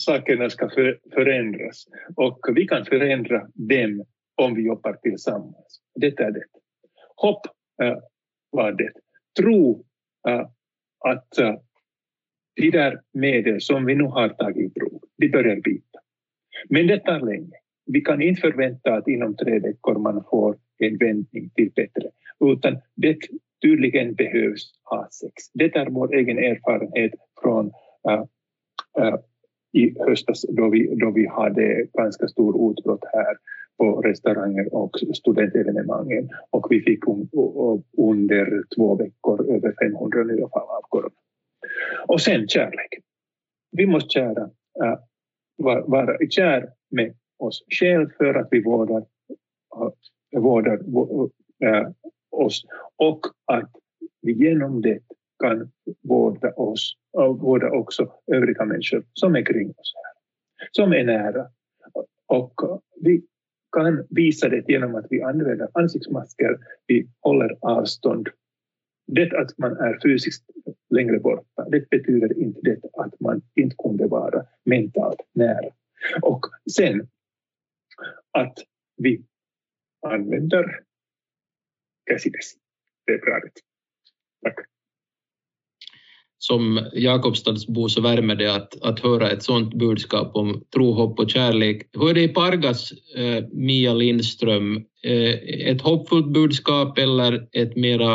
sakerna ska för, förändras. Och vi kan förändra dem om vi jobbar tillsammans. Det är det. Hopp uh, var det tro att de där medel som vi nu har tagit i prov, de börjar bita. Men det tar länge. Vi kan inte förvänta att inom tre veckor man får en vändning till bättre, utan det tydligen behövs ha sex. Det är vår egen erfarenhet från äh, äh, i höstas då vi, då vi hade ganska stor utbrott här på restauranger och studentevenemangen och vi fick un, under två veckor över 500 nya fall av corona. Och sen kärlek. Vi måste kära, äh, vara, vara kär med oss själva för att vi vårdar, äh, vårdar äh, oss och att vi genom det kan vårda oss och vårda också övriga människor som är kring oss här, som är nära. Och vi kan visa det genom att vi använder ansiktsmasker, vi håller avstånd. Det att man är fysiskt längre borta, det betyder inte det att man inte kunde vara mentalt nära. Och sen att vi använder käsidesi. Det är bra det. Tack som Jakobstadsbo så värmer det att, att höra ett sådant budskap om tro, hopp och kärlek. Hur är det i Pargas, eh, Mia Lindström? Eh, ett hoppfullt budskap eller ett mera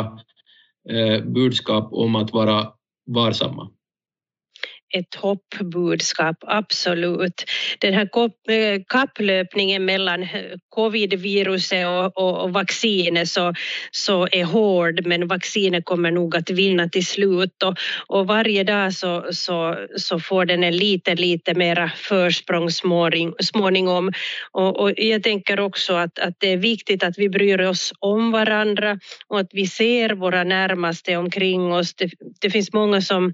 eh, budskap om att vara varsamma? Ett hoppbudskap, absolut. Den här eh, kapplöpningen mellan covidviruset och, och, och vaccinet så, så är hård, men vaccinet kommer nog att vinna till slut och, och varje dag så, så, så får den en lite, lite mera försprång småningom. Och, och jag tänker också att, att det är viktigt att vi bryr oss om varandra och att vi ser våra närmaste omkring oss. Det, det finns många som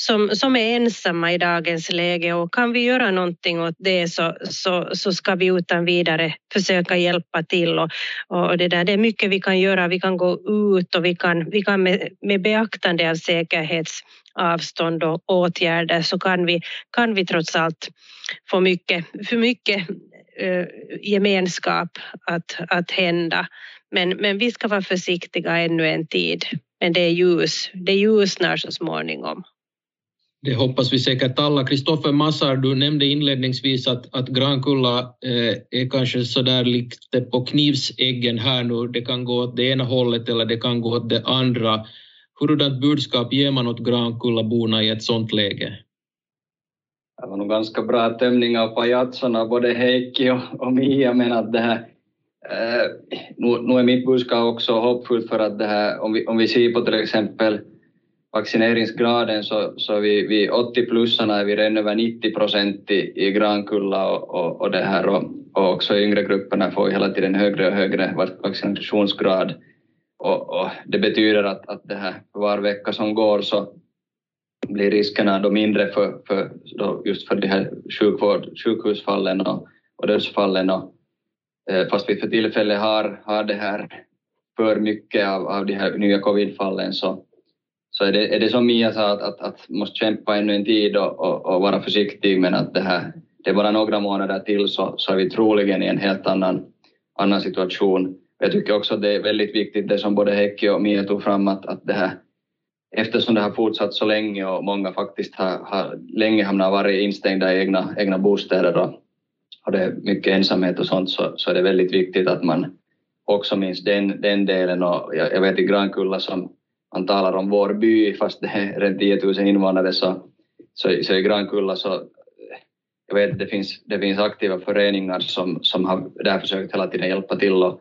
som, som är ensamma i dagens läge och kan vi göra någonting åt det så, så, så ska vi utan vidare försöka hjälpa till och, och det, där, det är mycket vi kan göra. Vi kan gå ut och vi kan, vi kan med, med beaktande av säkerhetsavstånd och åtgärder så kan vi, kan vi trots allt få mycket, för mycket eh, gemenskap att, att hända. Men, men vi ska vara försiktiga ännu en tid. Men det är ljus, det ljusnar så småningom. Det hoppas vi säkert alla. Kristoffer Massar, du nämnde inledningsvis att, att Grankulla eh, är kanske sådär lite på knivsäggen här nu. Det kan gå åt det ena hållet eller det kan gå åt det andra. Hurdant budskap ger man åt Grankullaborna i ett sådant läge? Det var nog ganska bra tömning av pajatsarna, både Heikki och, och Mia, men att det här Eh, nu, nu är mitt budskap också hoppfullt för att det här, om vi, om vi ser på till exempel vaccineringsgraden så, så vi, vi 80-plussarna är vi redan över 90 procent i, i Grankulla och, och, och, det här. Och, och också yngre grupperna får vi hela tiden högre och högre vaccinationsgrad. Och, och det betyder att, att det här var vecka som går så blir riskerna då mindre för, för då just för de här sjukvård, sjukhusfallen och, och dödsfallen. Och, eh, fast vi för tillfället har, har det här för mycket av, av de här nya covidfallen så, så är det, är det som Mia sa att, att, att måste kämpa ännu en tid och, och, och, vara försiktig men att det här det är bara några månader till så, så är vi troligen i en helt annan, annan situation. Jag tycker också att det är väldigt viktigt det som både Heikki och Mia tog fram att, att det här eftersom det har fortsatt så länge och många faktiskt har, har länge hamnat varit instängda i egna, egna bostäder och, och det är mycket ensamhet och sånt så, så är det väldigt viktigt att man också minns den, den delen och jag, jag vet i Grankulla som man talar om vår by fast det är runt 10 000 invånare så, så, så i Grankulla så jag vet det finns, det finns aktiva föreningar som, som har där försökt hela tiden hjälpa till och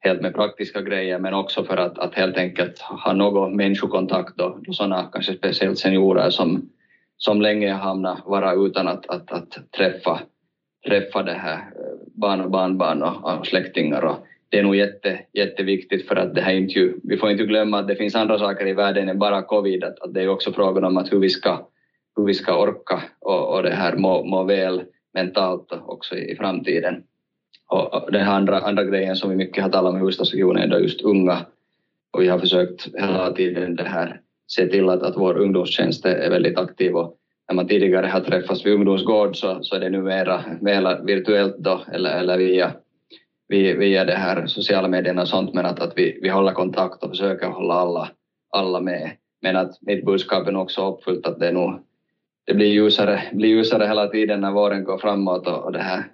helt med praktiska grejer men också för att, att helt enkelt ha någon människokontakt och, sådana kanske speciellt seniorer som, som länge hamnat vara utan att, att, att träffa, träffa det här barn och barnbarn och, och släktingar och det är nog jätte, jätteviktigt för att det här inte ju, vi får inte glömma att det finns andra saker i världen än bara covid, att, att det är också frågan om att hur vi ska, hur vi ska orka och, och det här må, må väl mentalt också i, i framtiden. Och den här andra, andra grejen som vi mycket har talat om i huvudstadsregionen är då just unga och vi har försökt hela tiden det här se till att, att vår ungdomstjänst är väldigt aktiv och när man tidigare har träffats vid ungdomsgård så, så är det numera mera virtuellt då eller, eller via, via, via det här sociala medierna och sånt men att, att vi, vi håller kontakt och försöker hålla alla, alla med. Men att mitt budskap är också uppfyllt att det är nog det blir ljusare, blir ljusare hela tiden när våren går framåt och, och det här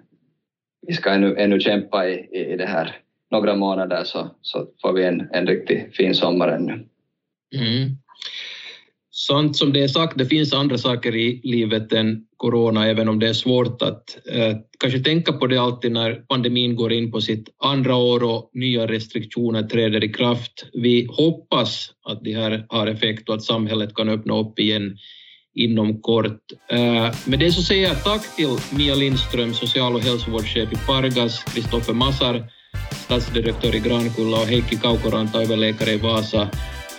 vi ska ännu, ännu kämpa i, i det här några månader så, så får vi en, en riktigt fin sommar ännu. Mm. Sant som det är sagt, det finns andra saker i livet än corona, även om det är svårt att eh, kanske tänka på det alltid när pandemin går in på sitt andra år och nya restriktioner träder i kraft. Vi hoppas att det här har effekt och att samhället kan öppna upp igen inom kort. Eh, med det så säger jag tack till Mia Lindström, social och hälsovårdschef i Pargas, Kristoffer Massar, stadsdirektör i Grankulla och Heikki Kaukoranta, överläkare i Vasa,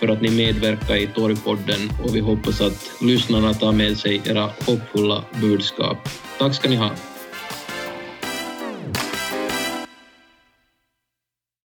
för att ni medverkar i Torgpodden och vi hoppas att lyssnarna tar med sig era hoppfulla budskap. Tack ska ni ha.